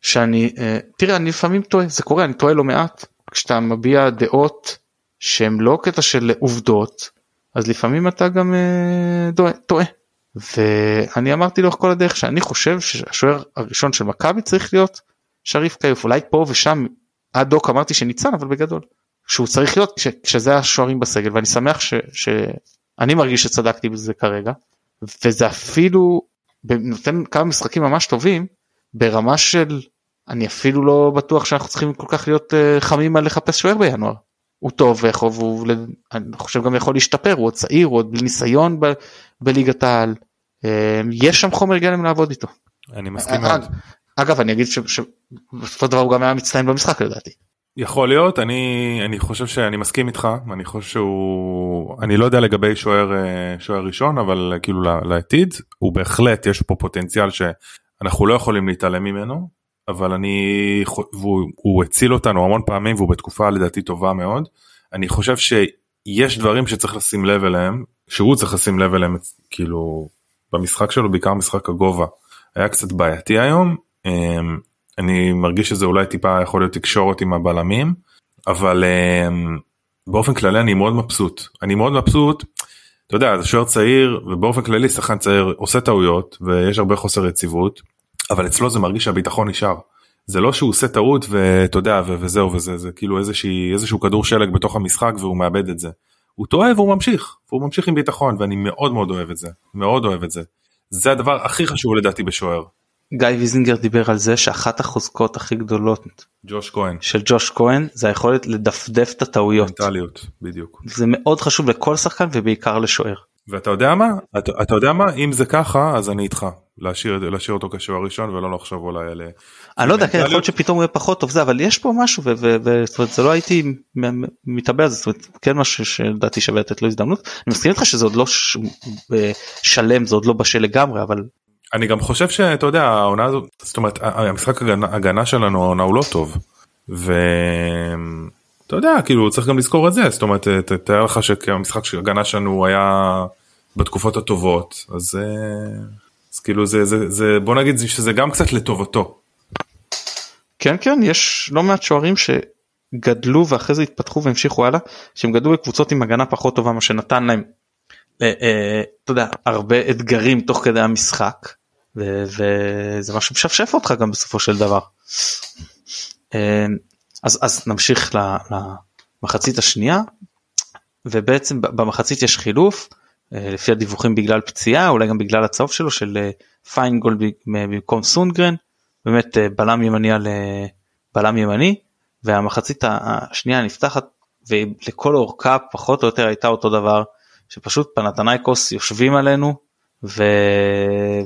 שאני אה, תראה אני לפעמים טועה זה קורה אני טועה לא מעט כשאתה מביע דעות שהם לא קטע של עובדות אז לפעמים אתה גם אה, טועה. ואני אמרתי לאורך כל הדרך שאני חושב שהשוער הראשון של מכבי צריך להיות שריף כיוף אולי פה ושם עד דוק אמרתי שניצן אבל בגדול. שהוא צריך להיות כש, כשזה השוערים בסגל ואני שמח ש, שאני מרגיש שצדקתי בזה כרגע וזה אפילו נותן כמה משחקים ממש טובים ברמה של אני אפילו לא בטוח שאנחנו צריכים כל כך להיות uh, חמים על לחפש שוער בינואר. הוא טוב ויכול, הוא, אני חושב גם יכול להשתפר הוא עוד צעיר הוא עוד בלי ניסיון ב, בליגת העל uh, יש שם חומר גלם לעבוד איתו. אני מסכים מאוד. אגב אני אגיד שבסופו של דבר הוא גם היה מצטיין במשחק לדעתי. יכול להיות אני אני חושב שאני מסכים איתך אני חושב שהוא אני לא יודע לגבי שוער אה, שוער ראשון אבל כאילו לעתיד הוא בהחלט יש פה פוטנציאל שאנחנו לא יכולים להתעלם ממנו אבל אני והוא הציל אותנו המון פעמים והוא בתקופה לדעתי טובה מאוד אני חושב שיש דברים שצריך לשים לב אליהם שהוא צריך לשים לב אליהם כאילו במשחק שלו בעיקר משחק הגובה היה קצת בעייתי היום. אמ, אני מרגיש שזה אולי טיפה יכול להיות תקשורת עם הבלמים אבל um, באופן כללי אני מאוד מבסוט אני מאוד מבסוט. אתה יודע זה שוער צעיר ובאופן כללי שחקן צעיר עושה טעויות ויש הרבה חוסר יציבות אבל אצלו זה מרגיש שהביטחון נשאר. זה לא שהוא עושה טעות ואתה יודע וזהו וזה זה כאילו איזושהי איזשהו כדור שלג בתוך המשחק והוא מאבד את זה. הוא טועה והוא ממשיך והוא ממשיך עם ביטחון ואני מאוד מאוד אוהב את זה מאוד אוהב את זה. זה הדבר הכי חשוב לדעתי בשוער. גיא ויזינגר דיבר על זה שאחת החוזקות הכי גדולות ג'וש כהן של ג'וש כהן זה היכולת לדפדף את הטעויות. מנטליות בדיוק. זה מאוד חשוב לכל שחקן ובעיקר לשוער. ואתה יודע מה אתה, אתה יודע מה אם זה ככה אז אני איתך להשאיר להשאיר אותו כשוער ראשון ולא לחשוב אולי על. אני לא יודע כן יכול להיות שפתאום הוא יהיה פחות טוב זה אבל יש פה משהו וזה לא הייתי מתאבד זאת אומרת כן משהו שלדעתי שווה לתת לו הזדמנות אני מסכים איתך שזה עוד לא שלם זה עוד לא בשל לגמרי אבל אני גם חושב שאתה יודע העונה הזאת זאת אומרת המשחק הגנה, הגנה שלנו העונה הוא לא טוב. ואתה יודע כאילו צריך גם לזכור את זה זאת אומרת תאר לך שהמשחק של הגנה שלנו היה בתקופות הטובות אז, אז כאילו זה, זה, זה בוא נגיד שזה גם קצת לטובתו. כן כן יש לא מעט שוערים שגדלו ואחרי זה התפתחו והמשיכו הלאה שהם גדלו בקבוצות עם הגנה פחות טובה מה שנתן להם אה, אה, אתה יודע הרבה אתגרים תוך כדי המשחק וזה משהו משפשף אותך גם בסופו של דבר. אה, אז, אז נמשיך למחצית השנייה ובעצם במחצית יש חילוף אה, לפי הדיווחים בגלל פציעה אולי גם בגלל הצהוב שלו של אה, פיינגולד במקום סונגרן באמת בלם ימני על בלם ימני והמחצית השנייה נפתחת ולכל אורכה פחות או יותר הייתה אותו דבר שפשוט פנתנייקוס יושבים עלינו ו...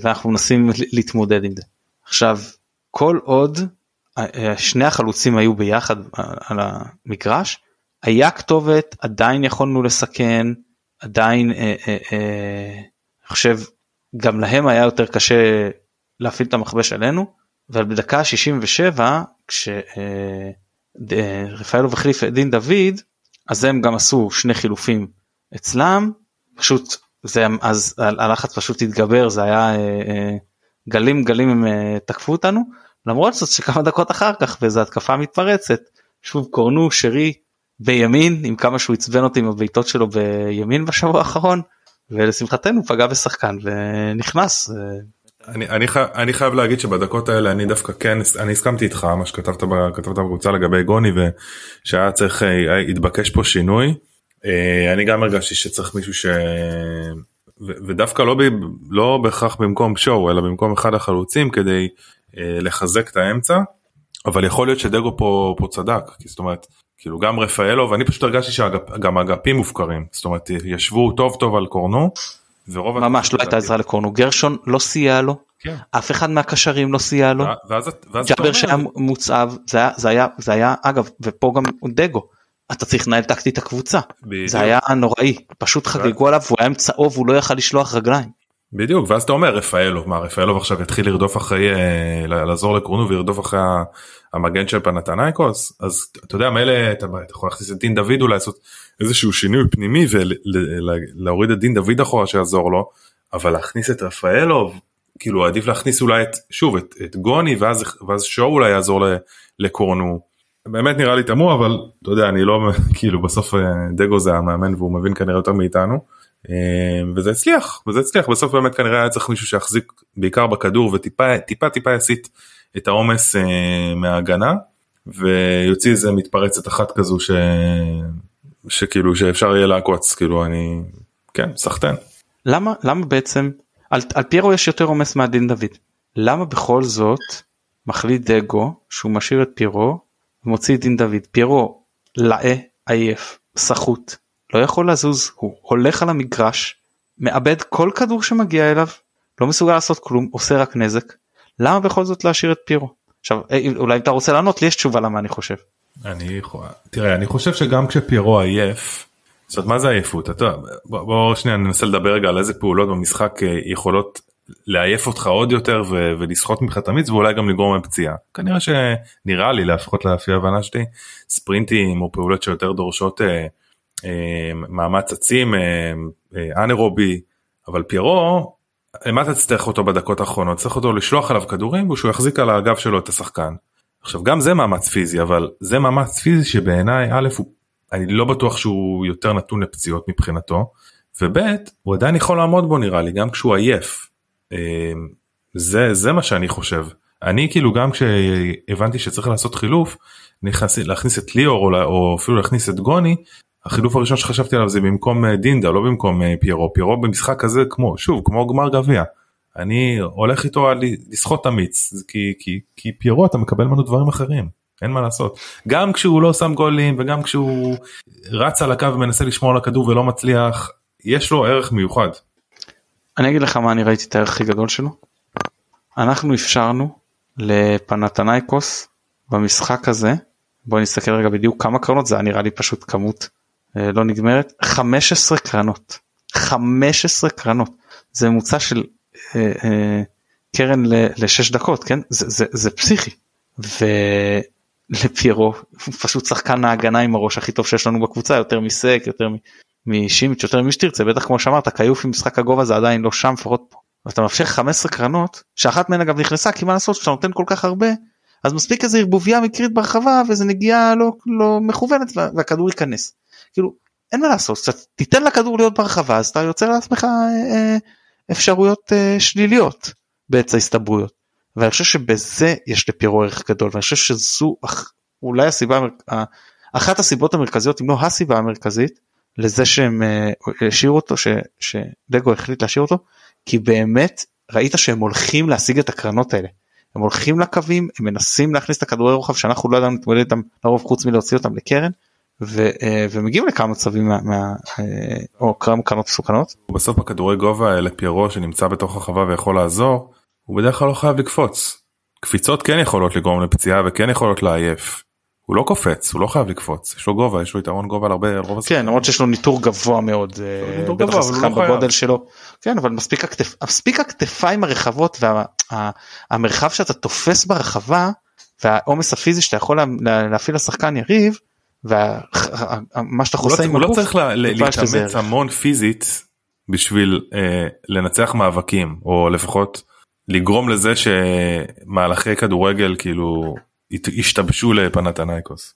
ואנחנו מנסים להתמודד עם זה. עכשיו כל עוד שני החלוצים היו ביחד על המגרש היה כתובת עדיין יכולנו לסכן עדיין אה, אה, אה, אני חושב גם להם היה יותר קשה להפעיל את המכבש עלינו אבל בדקה 67 כשרפאלוב החליף את דין דוד אז הם גם עשו שני חילופים אצלם פשוט זה אז הלחץ פשוט התגבר זה היה אה, אה, גלים גלים הם אה, תקפו אותנו למרות זאת שכמה דקות אחר כך באיזה התקפה מתפרצת שוב קורנו שרי בימין עם כמה שהוא עצבן אותי עם הבעיטות שלו בימין בשבוע האחרון ולשמחתנו פגע בשחקן ונכנס. אני, אני, חי, אני חייב להגיד שבדקות האלה אני דווקא כן אני הסכמתי איתך מה שכתבת כתבת בקבוצה לגבי גוני ושהיה צריך התבקש פה שינוי. אה, אני גם הרגשתי שצריך מישהו ש... ו- ודווקא לא, ב... לא בהכרח במקום שואו אלא במקום אחד החלוצים כדי לחזק את האמצע אבל יכול להיות שדגו פה פה צדק כי זאת אומרת כאילו גם רפאלו ואני פשוט הרגשתי שגם אגפים מופקרים זאת אומרת ישבו טוב טוב על קורנו. ורוב ממש לא הייתה עזרה לקורנו גרשון לא סייע לו כן. אף אחד מהקשרים לא סייע לו ואז, ואז ג'אבר שהיה מוצב זה היה זה היה זה היה אגב ופה גם דגו אתה צריך לנהל טקטית הקבוצה בדיוק. זה היה נוראי פשוט חגגו עליו הוא היה עם צהוב הוא לא יכל לשלוח רגליים. בדיוק ואז אתה אומר רפאלוב מה רפאלוב עכשיו יתחיל לרדוף אחרי אה, לעזור לקורנו וירדוף אחרי המגן של פנתנייקוס אז אתה יודע מילא אתה, יכול להכניס את דין דוד אולי לעשות איזשהו שינוי פנימי ולהוריד את דין דוד אחורה שיעזור לו אבל להכניס את רפאלוב כאילו עדיף להכניס אולי את שוב את, את גוני ואז ואז שואו אולי יעזור לקורנו. באמת נראה לי תמוה אבל אתה יודע אני לא כאילו בסוף אה, דגו זה המאמן והוא מבין כנראה יותר מאיתנו. אה, וזה הצליח וזה הצליח. בסוף באמת כנראה היה צריך מישהו שיחזיק בעיקר בכדור וטיפה טיפה טיפה יסיט את העומס אה, מההגנה ויוציא איזה מתפרצת אחת כזו ש... שכאילו שאפשר יהיה לעקוץ כאילו אני כן סחטן. למה למה בעצם על, על פיירו יש יותר עומס מהדין דוד. למה בכל זאת מחליט דגו שהוא משאיר את פיירו ומוציא את דין דוד? פיירו לאה עייף סחוט לא יכול לזוז הוא הולך על המגרש מאבד כל כדור שמגיע אליו לא מסוגל לעשות כלום עושה רק נזק למה בכל זאת להשאיר את פירו עכשיו אה, אולי אם אתה רוצה לענות לי יש תשובה למה אני חושב. אני תראה אני חושב שגם כשפירו עייף. זאת אומרת מה זה עייפות אתה בוא, בוא שנייה ננסה לדבר רגע על איזה פעולות במשחק אה, יכולות לעייף אותך עוד יותר ו- ולסחוט ממך את המיץ ואולי גם לגרום לפציעה כנראה שנראה לי לפחות לפי ההבנה שלי ספרינטים או פעולות שיותר דורשות אה, מאמץ עצים אה, אה, אנרובי אבל פירו מה אתה תצטרך אותו בדקות האחרונות צריך אותו לשלוח עליו כדורים ושהוא יחזיק על הגב שלו את השחקן. עכשיו גם זה מאמץ פיזי אבל זה מאמץ פיזי שבעיניי א' הוא אני לא בטוח שהוא יותר נתון לפציעות מבחינתו וב' הוא עדיין יכול לעמוד בו נראה לי גם כשהוא עייף. זה זה מה שאני חושב אני כאילו גם כשהבנתי שצריך לעשות חילוף נכנס להכניס את ליאור או, או אפילו להכניס את גוני החילוף הראשון שחשבתי עליו זה במקום אה, דינדה לא במקום אה, פיירו פיירו במשחק הזה כמו שוב כמו גמר גביע. אני הולך איתו על לסחוט את המיץ כי, כי, כי פיירו אתה מקבל ממנו דברים אחרים אין מה לעשות גם כשהוא לא שם גולים וגם כשהוא רץ על הקו ומנסה לשמור על הכדור ולא מצליח יש לו ערך מיוחד. אני אגיד לך מה אני ראיתי את הערך הכי גדול שלו. אנחנו אפשרנו לפנתנייקוס במשחק הזה בוא נסתכל רגע בדיוק כמה קרנות זה נראה לי פשוט כמות לא נגמרת 15 קרנות. 15 קרנות. זה ממוצע של אה, אה, קרן לשש דקות כן? זה, זה, זה פסיכי. ולפיירו פשוט שחקן ההגנה עם הראש הכי טוב שיש לנו בקבוצה יותר מסק יותר משימיץ' יותר ממי שתרצה. בטח כמו שאמרת קיוף עם משחק הגובה זה עדיין לא שם לפחות פה. ואתה מאפשר 15 קרנות שאחת מהן אגב נכנסה כי מה לעשות שאתה נותן כל כך הרבה אז מספיק איזה ערבוביה מקרית ברחבה וזה נגיעה לא לא מכוונת והכדור ייכנס. כאילו אין מה לעשות קצת תיתן לכדור להיות ברחבה אז אתה יוצר לעצמך אה, אה, אפשרויות אה, שליליות בעץ ההסתברויות. ואני חושב שבזה יש לפירו ערך גדול ואני חושב שזו אולי הסיבה אחת הסיבות המרכזיות אם לא הסיבה המרכזית לזה שהם השאירו אותו ש, שדגו החליט להשאיר אותו כי באמת ראית שהם הולכים להשיג את הקרנות האלה. הם הולכים לקווים הם מנסים להכניס את הכדורי רוחב שאנחנו לא ידענו להתמודד איתם לרוב חוץ מלהוציא אותם לקרן ו, אה, ומגיעים לכמה מצבים מה, מה, אה, או כמה קרנות מסוכנות. בסוף בכדורי גובה האלה פיירו שנמצא בתוך החווה ויכול לעזור הוא בדרך כלל לא חייב לקפוץ. קפיצות כן יכולות לגרום לפציעה וכן יכולות לעייף. הוא לא קופץ הוא לא חייב לקפוץ יש לו גובה יש לו יתרון גובה על הרבה על רוב כן למרות שיש לו ניטור גבוה מאוד אה, בטח השחקן לא בגודל שלו כן אבל מספיק הכתף מספיק הכתפיים הרחבות והמרחב שאתה תופס ברחבה והעומס הפיזי שאתה יכול להפעיל לשחקן יריב ומה שאתה חוסה עם הגוף. הוא לא צריך להתאמץ המון פיזית בשביל אה, לנצח מאבקים או לפחות לגרום לזה שמהלכי כדורגל כאילו השתבשו לפנתנייקוס.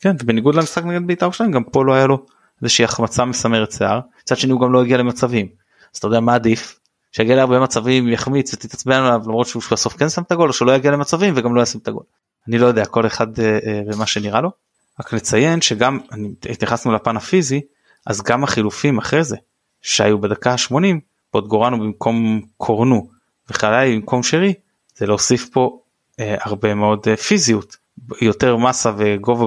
כן בניגוד למשחק נגד בית"ר שלהם גם פה לא היה לו איזושהי החמצה מסמרת שיער מצד שני הוא גם לא הגיע למצבים אז אתה יודע מה עדיף שיגיע להרבה מצבים יחמיץ ותתעצבן עליו למרות שהוא בסוף כן שם את הגול או שלא יגיע למצבים וגם לא ישים את הגול. אני לא יודע כל אחד אה, אה, ומה שנראה לו. רק לציין שגם התייחסנו לפן הפיזי אז גם החילופים אחרי זה שהיו בדקה ה-80 פוטגורנו במקום קורנו וחלאי במקום שרי זה להוסיף פה הרבה מאוד פיזיות. יותר מסה וגובה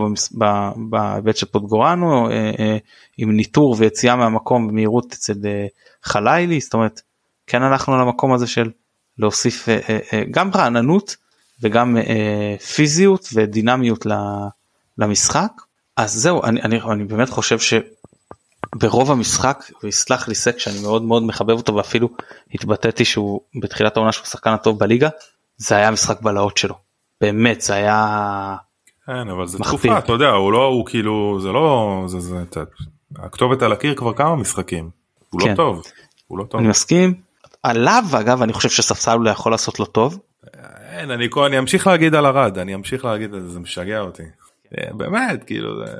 בהיבט של פוטגורנו עם ניטור ויציאה מהמקום במהירות אצל חלילי זאת אומרת כן הלכנו למקום הזה של להוסיף גם רעננות וגם פיזיות ודינמיות למשחק אז זהו אני, אני, אני באמת חושב שברוב המשחק ויסלח לי סק שאני מאוד מאוד מחבב אותו ואפילו התבטאתי שהוא בתחילת העונה שהוא שחקן הטוב בליגה זה היה משחק בלהות שלו באמת זה היה. כן אבל זה תקופה אתה יודע הוא לא הוא כאילו זה לא זה זה זה הכתובת על הקיר כבר כמה משחקים הוא לא כן. לא טוב הוא לא טוב. אני מסכים עליו אגב אני חושב שספסל הוא יכול לעשות לו טוב. אין אני, אני אמשיך להגיד על ארד אני אמשיך להגיד את זה זה משגע אותי. אה, באמת כאילו זה...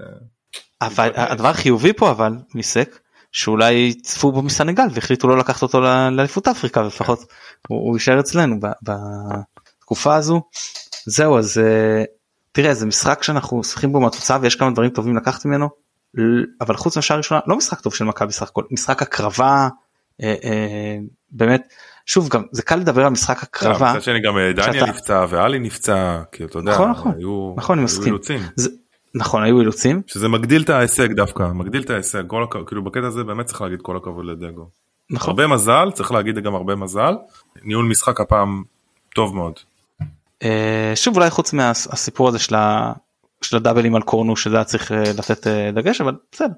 אבל הדבר החיובי פה אבל מסק שאולי צפו בו מסנגל והחליטו לא לקחת אותו לאליפות אפריקה לפחות הוא יישאר אצלנו בתקופה הזו. זהו אז אה, תראה זה משחק שאנחנו שמחים בו מהתוצאה ויש כמה דברים טובים לקחת ממנו אבל חוץ מהשעה הראשונה לא משחק טוב של מכבי סך הכל משחק הקרבה אה, באמת שוב גם זה קל לדבר על משחק הקרבה. מצד שני גם דניאל נפצע ואלי נפצע כי אתה יודע נכון נכון היו, נכון אני מסכים. נכון היו אילוצים שזה מגדיל את ההישג דווקא מגדיל את ההישג כל הכ... כאילו בקטע הזה באמת צריך להגיד כל הכבוד לדגו. נכון. הרבה מזל צריך להגיד גם הרבה מזל ניהול משחק הפעם טוב מאוד. אה, שוב אולי חוץ מהסיפור הזה של, ה... של הדאבלים על קורנו שזה היה צריך אה, לתת אה, דגש אבל בסדר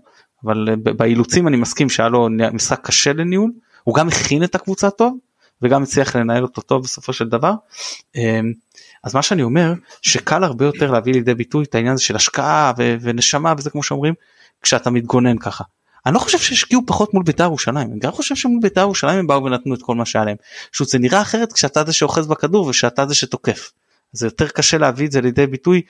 אבל באילוצים אני מסכים שהיה לו משחק קשה לניהול הוא גם הכין את הקבוצה טוב וגם הצליח לנהל אותו טוב בסופו של דבר. אמ, אז מה שאני אומר שקל הרבה יותר להביא לידי ביטוי את העניין הזה של השקעה ונשמה וזה כמו שאומרים כשאתה מתגונן ככה. אני לא חושב שהשקיעו פחות מול בית"ר ירושלים אני גם חושב שמול בית"ר ירושלים הם באו ונתנו את כל מה שהיה להם. פשוט זה נראה אחרת כשאתה זה שאוחז בכדור ושאתה זה שתוקף. זה יותר קשה להביא את זה לידי ביטוי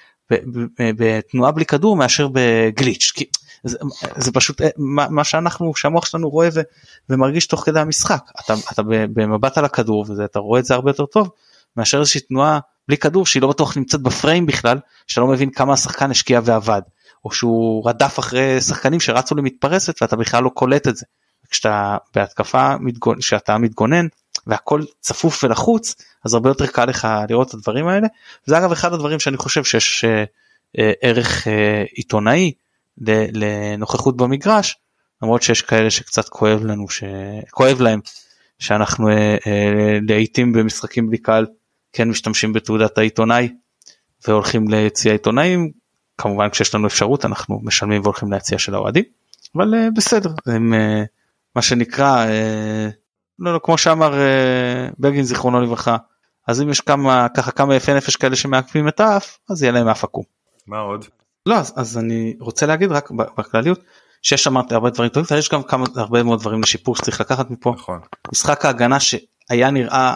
בתנועה בלי כדור מאשר בגליץ' כי זה, זה פשוט אה, מה, מה שאנחנו שהמוח שלנו רואה ו, ומרגיש תוך כדי המשחק אתה, אתה במבט על הכדור ואתה רואה את זה הרבה יותר טוב מאשר איזושהי תנועה בלי כדור שהיא לא בטוח נמצאת בפריים בכלל שאתה לא מבין כמה השחקן השקיע ועבד או שהוא רדף אחרי שחקנים שרצו למתפרסת ואתה בכלל לא קולט את זה. כשאתה בהתקפה מתגונן, שאתה מתגונן והכל צפוף ולחוץ אז הרבה יותר קל לך לראות את הדברים האלה. זה אגב אחד הדברים שאני חושב שיש אה, אה, ערך עיתונאי לנוכחות במגרש למרות שיש כאלה שקצת כואב לנו שכואב להם שאנחנו אה, אה, לעיתים במשחקים בלי קהל כן משתמשים בתעודת העיתונאי והולכים ליציע עיתונאים כמובן כשיש לנו אפשרות אנחנו משלמים והולכים ליציע של האוהדים אבל אה, בסדר הם מה שנקרא לא, לא כמו שאמר בגין זיכרונו לברכה אז אם יש כמה ככה כמה יפי נפש כאלה שמעקפים את האף אז יהיה להם אף עקום. מה עוד? לא אז, אז אני רוצה להגיד רק בכלליות שיש שם הרבה דברים טובים ויש גם כמה הרבה מאוד דברים לשיפור שצריך לקחת מפה. נכון. משחק ההגנה שהיה נראה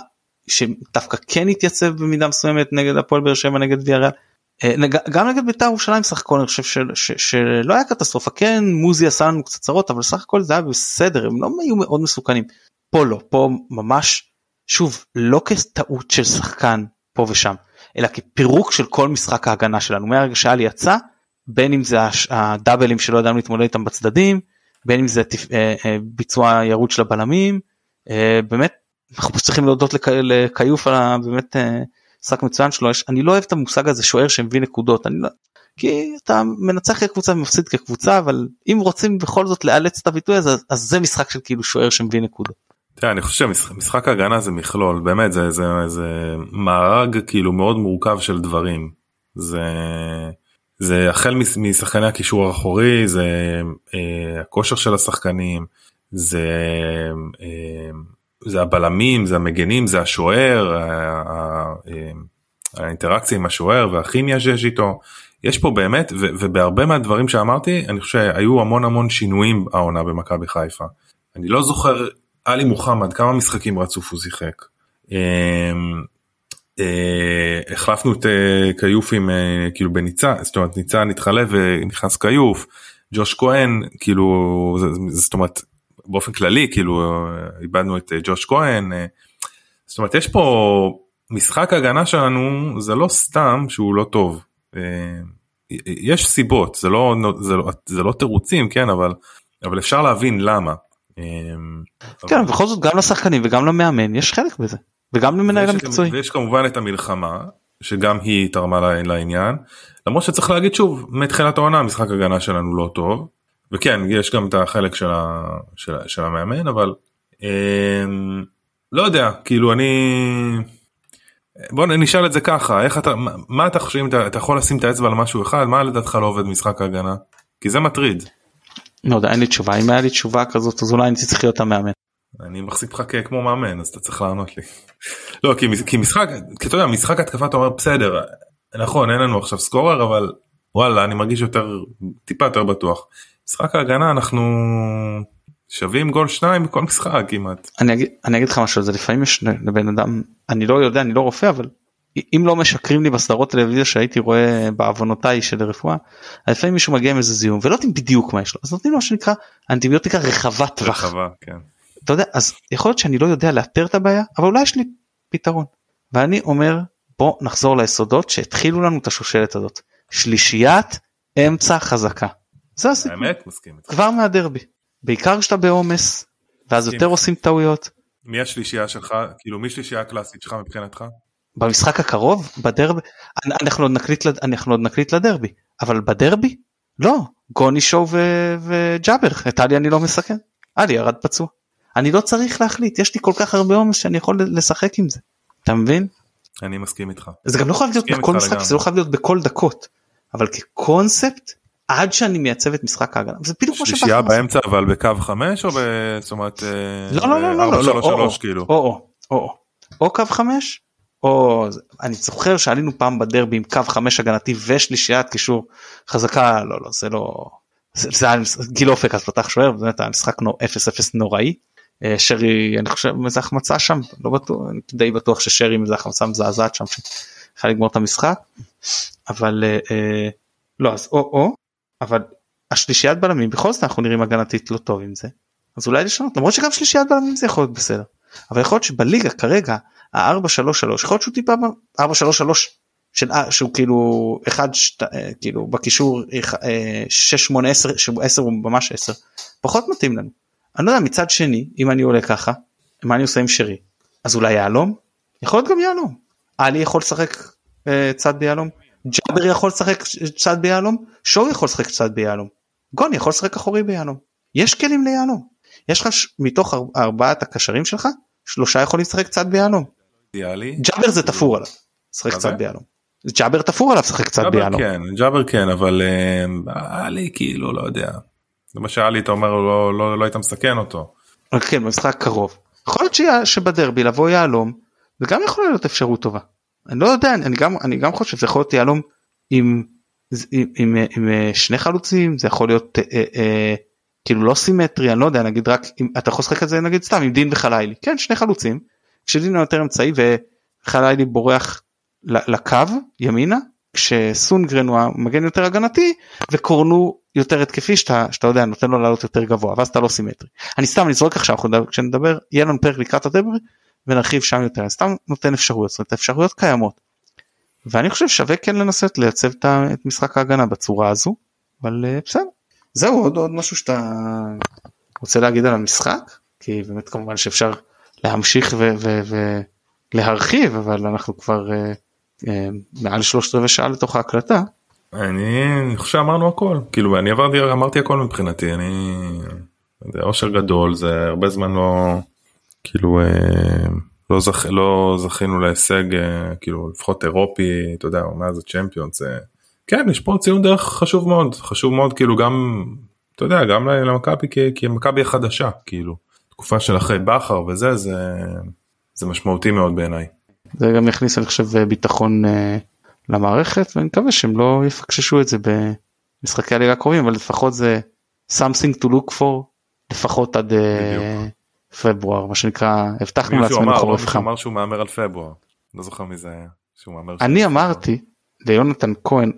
שדווקא כן התייצב במידה מסוימת נגד הפועל באר שבע נגד ויאריאל. אה, גם נגד בית"ר ירושלים סך הכל אני חושב של, ש, שלא היה קטסטרופה כן מוזי עשה לנו קצת צרות אבל סך הכל זה היה בסדר הם לא היו מאוד מסוכנים. פה לא פה ממש שוב לא כטעות של שחקן פה ושם אלא כפירוק של כל משחק ההגנה שלנו מהרגע שאלי יצא בין אם זה הדאבלים שלא ידענו להתמודד איתם בצדדים בין אם זה אה, אה, ביצוע ירוד של הבלמים אה, באמת אנחנו צריכים להודות לקיוף על באמת משחק מצוין שלו. אני לא אוהב את המושג הזה שוער שמביא נקודות. אני לא כי אתה מנצח כקבוצה ומפסיד כקבוצה אבל אם רוצים בכל זאת לאלץ את הביטוי הזה אז זה משחק של כאילו שוער שמביא נקודות. תראה, אני חושב שמשחק הגנה זה מכלול. באמת זה זה זה מארג כאילו מאוד מורכב של דברים. זה זה החל משחקני הקישור האחורי זה אה, הכושר של השחקנים זה אה, זה הבלמים זה המגנים זה השוער אה, האינטראקציה עם השוער והכימיה שיש איתו יש פה באמת ו, ובהרבה מהדברים שאמרתי אני חושב שהיו המון המון שינויים העונה במכבי חיפה. אני לא זוכר עלי מוחמד כמה משחקים רצוף הוא שיחק. אה, החלפנו את אה, כיוף עם אה, כאילו בניצה זאת אומרת ניצה נתחלף ונכנס כיוף ג'וש כהן כאילו זאת אומרת באופן כללי כאילו איבדנו את ג'וש כהן זאת אומרת יש פה משחק הגנה שלנו זה לא סתם שהוא לא טוב יש סיבות זה לא זה לא זה לא תירוצים כן אבל אבל אפשר להבין למה. כן אבל... בכל זאת גם לשחקנים וגם למאמן יש חלק בזה. וגם למנהל המקצועי. ויש כמובן את המלחמה שגם היא תרמה לעניין למרות שצריך להגיד שוב מתחילת העונה משחק הגנה שלנו לא טוב וכן יש גם את החלק של, ה, של, של המאמן אבל אה, לא יודע כאילו אני בוא נשאל את זה ככה איך אתה מה אתה חושב אם אתה, אתה יכול לשים את האצבע על משהו אחד מה לדעתך לא עובד משחק ההגנה כי זה מטריד. לא יודע אין לי תשובה אם היה לי תשובה כזאת אז אולי אני צריך להיות המאמן. אני מחזיק אותך כמו מאמן אז אתה צריך לענות לי. לא כי, כי משחק כי אתה יודע משחק התקפה אתה אומר בסדר נכון אין לנו עכשיו סקורר אבל וואלה אני מרגיש יותר טיפה יותר בטוח. משחק ההגנה אנחנו שווים גול שניים בכל משחק כמעט. אני אגיד, אני אגיד לך משהו זה לפעמים יש לבן אדם אני לא יודע אני לא רופא אבל אם לא משקרים לי בסדרות טלוויזיה שהייתי רואה בעוונותיי של רפואה לפעמים מישהו מגיע עם איזה זיהום ולא יודעים בדיוק מה יש לו אז נותנים לו שנקרא אנטיביוטיקה רחבת טווח. רחבה, כן. אתה יודע אז יכול להיות שאני לא יודע לאתר את הבעיה אבל אולי יש לי פתרון. ואני אומר בוא נחזור ליסודות שהתחילו לנו את השושלת הזאת. שלישיית אמצע חזקה. זה הסיפור. כבר מהדרבי. בעיקר כשאתה בעומס ואז יותר עושים טעויות. מי השלישייה שלך? כאילו מי שלישייה הקלאסית שלך מבחינתך? במשחק הקרוב? בדרבי אנחנו עוד נקליט אנחנו עוד נקליט לדרבי. אבל בדרבי? לא. גוני שואו וג'אבר. את עלי אני לא מסכן. עלי ירד פצוע אני לא צריך להחליט יש לי כל כך הרבה עומס שאני יכול לשחק עם זה. אתה מבין? אני מסכים איתך. זה גם לא חייב להיות בכל משחק זה לא חייב להיות בכל דקות. אבל כקונספט עד שאני מייצב את משחק ההגנה זה בדיוק כמו שלישייה באמצע אבל בקו 5 או זאת אומרת לא לא לא לא לא לא כאילו? או או או קו 5 או אני זוכר שעלינו פעם בדרבי עם קו 5 הגנתי ושלישיית קישור חזקה לא לא זה לא זה היה גיל אופק אז פתח שוער באמת היה משחק 0-0 נוראי. אה, שרי אני חושב איזה החמצה שם לא בטוח אני די בטוח ששרי איזה החמצה מזעזעת שם שיכול לגמור את המשחק אבל אה, אה, לא אז או או אבל השלישיית בלמים בכל זאת אנחנו נראים הגנתית לא טוב עם זה. אז אולי לשנות למרות שגם שלישיית בלמים זה יכול להיות בסדר. אבל יכול להיות שבליגה כרגע ה-4-3-3 יכול להיות שהוא טיפה 4-3-3 של שהוא כאילו אחד שת, כאילו בקישור 6 8 10 10 הוא ממש 10 פחות מתאים לנו. אני לא יודע מצד שני אם אני עולה ככה מה אני עושה עם שרי אז אולי יהלום יכול להיות גם יהלום. עלי יכול לשחק צד ביהלום ג'אבר יכול לשחק צד ביהלום, שור יכול לשחק צד ביהלום, גוני יכול לשחק אחורי ביהלום. יש כלים ליהלום. יש לך מתוך ארבעת הקשרים שלך שלושה יכולים לשחק צד ביהלום. ג'אבר זה תפור עליו. לשחק צד ביהלום. ג'אבר תפור עליו לשחק צד ביהלום. כן, ג'אבר כן אבל עלי כאילו לא יודע. זה מה שעלי אתה אומר לא, לא, לא היית מסכן אותו. כן במשחק קרוב. יכול להיות שבדרבי לבוא יהלום זה גם יכול להיות אפשרות טובה. אני לא יודע אני גם אני גם חושב שזה יכול להיות יהלום עם, עם, עם, עם אה, שני חלוצים זה יכול להיות אה, אה, כאילו לא סימטרי אני לא יודע נגיד רק אם אתה יכול לשחק את זה נגיד סתם עם דין וחלילי כן שני חלוצים כשדין יותר אמצעי וחלילי בורח לקו ימינה כשסונגרן הוא המגן יותר הגנתי וקורנו יותר התקפי שאתה שאתה יודע נותן לו לעלות יותר גבוה ואז אתה לא סימטרי אני סתם זורק עכשיו כשנדבר יהיה לנו פרק לקראת הדבר ונרחיב שם יותר סתם נותן אפשרויות זאת אומרת האפשרויות קיימות. ואני חושב שווה כן לנסות לייצב את משחק ההגנה בצורה הזו אבל אה, בסדר. זהו עוד עוד משהו שאתה רוצה להגיד על המשחק כי באמת כמובן שאפשר להמשיך ולהרחיב אבל אנחנו כבר uh, מעל שלושת רבעי שעה לתוך ההקלטה. אני חושב שאמרנו הכל כאילו אני עברתי אמרתי הכל מבחינתי אני זה אושר גדול זה הרבה זמן לא כאילו אה, לא, זכ... לא זכינו להישג אה, כאילו לפחות אירופי אתה יודע מאז הצ'מפיונס אה, כן יש פה ציון דרך חשוב מאוד חשוב מאוד כאילו גם אתה יודע גם למכבי כי מכבי החדשה כאילו תקופה של אחרי בכר וזה זה זה משמעותי מאוד בעיניי. זה גם יכניס אני חושב ביטחון למערכת ואני מקווה שהם לא יפקששו את זה במשחקי הליגה הקרובים אבל לפחות זה something to look for לפחות עד. בדיוק. פברואר מה שנקרא הבטחנו לעצמנו חורף חם. אמר שהוא מהמר על פברואר לא זוכר מי זה היה. אני אמרתי ליונתן כהן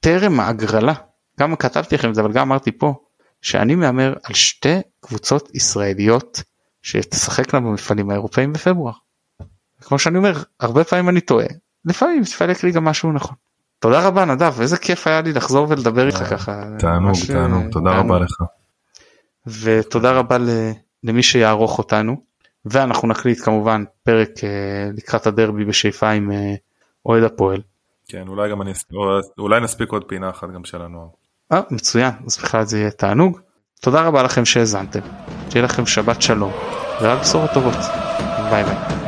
טרם ההגרלה גם כתבתי לכם את זה אבל גם אמרתי פה שאני מהמר על שתי קבוצות ישראליות שתשחקנה במפעלים האירופאים בפברואר. כמו שאני אומר הרבה פעמים אני טועה לפעמים יפלק לי גם משהו נכון. תודה רבה נדב איזה כיף היה לי לחזור ולדבר איתך ככה. תענוג תענוג תודה רבה לך. ותודה רבה למי שיערוך אותנו ואנחנו נקליט כמובן פרק uh, לקראת הדרבי בשאיפה עם אוהד הפועל. כן אולי גם אני אולי נספיק עוד פינה אחת גם של הנוער. אה, מצוין אז בכלל זה יהיה תענוג. תודה רבה לכם שהאזנתם. שיהיה לכם שבת שלום ורק בשורות טובות. ביי ביי.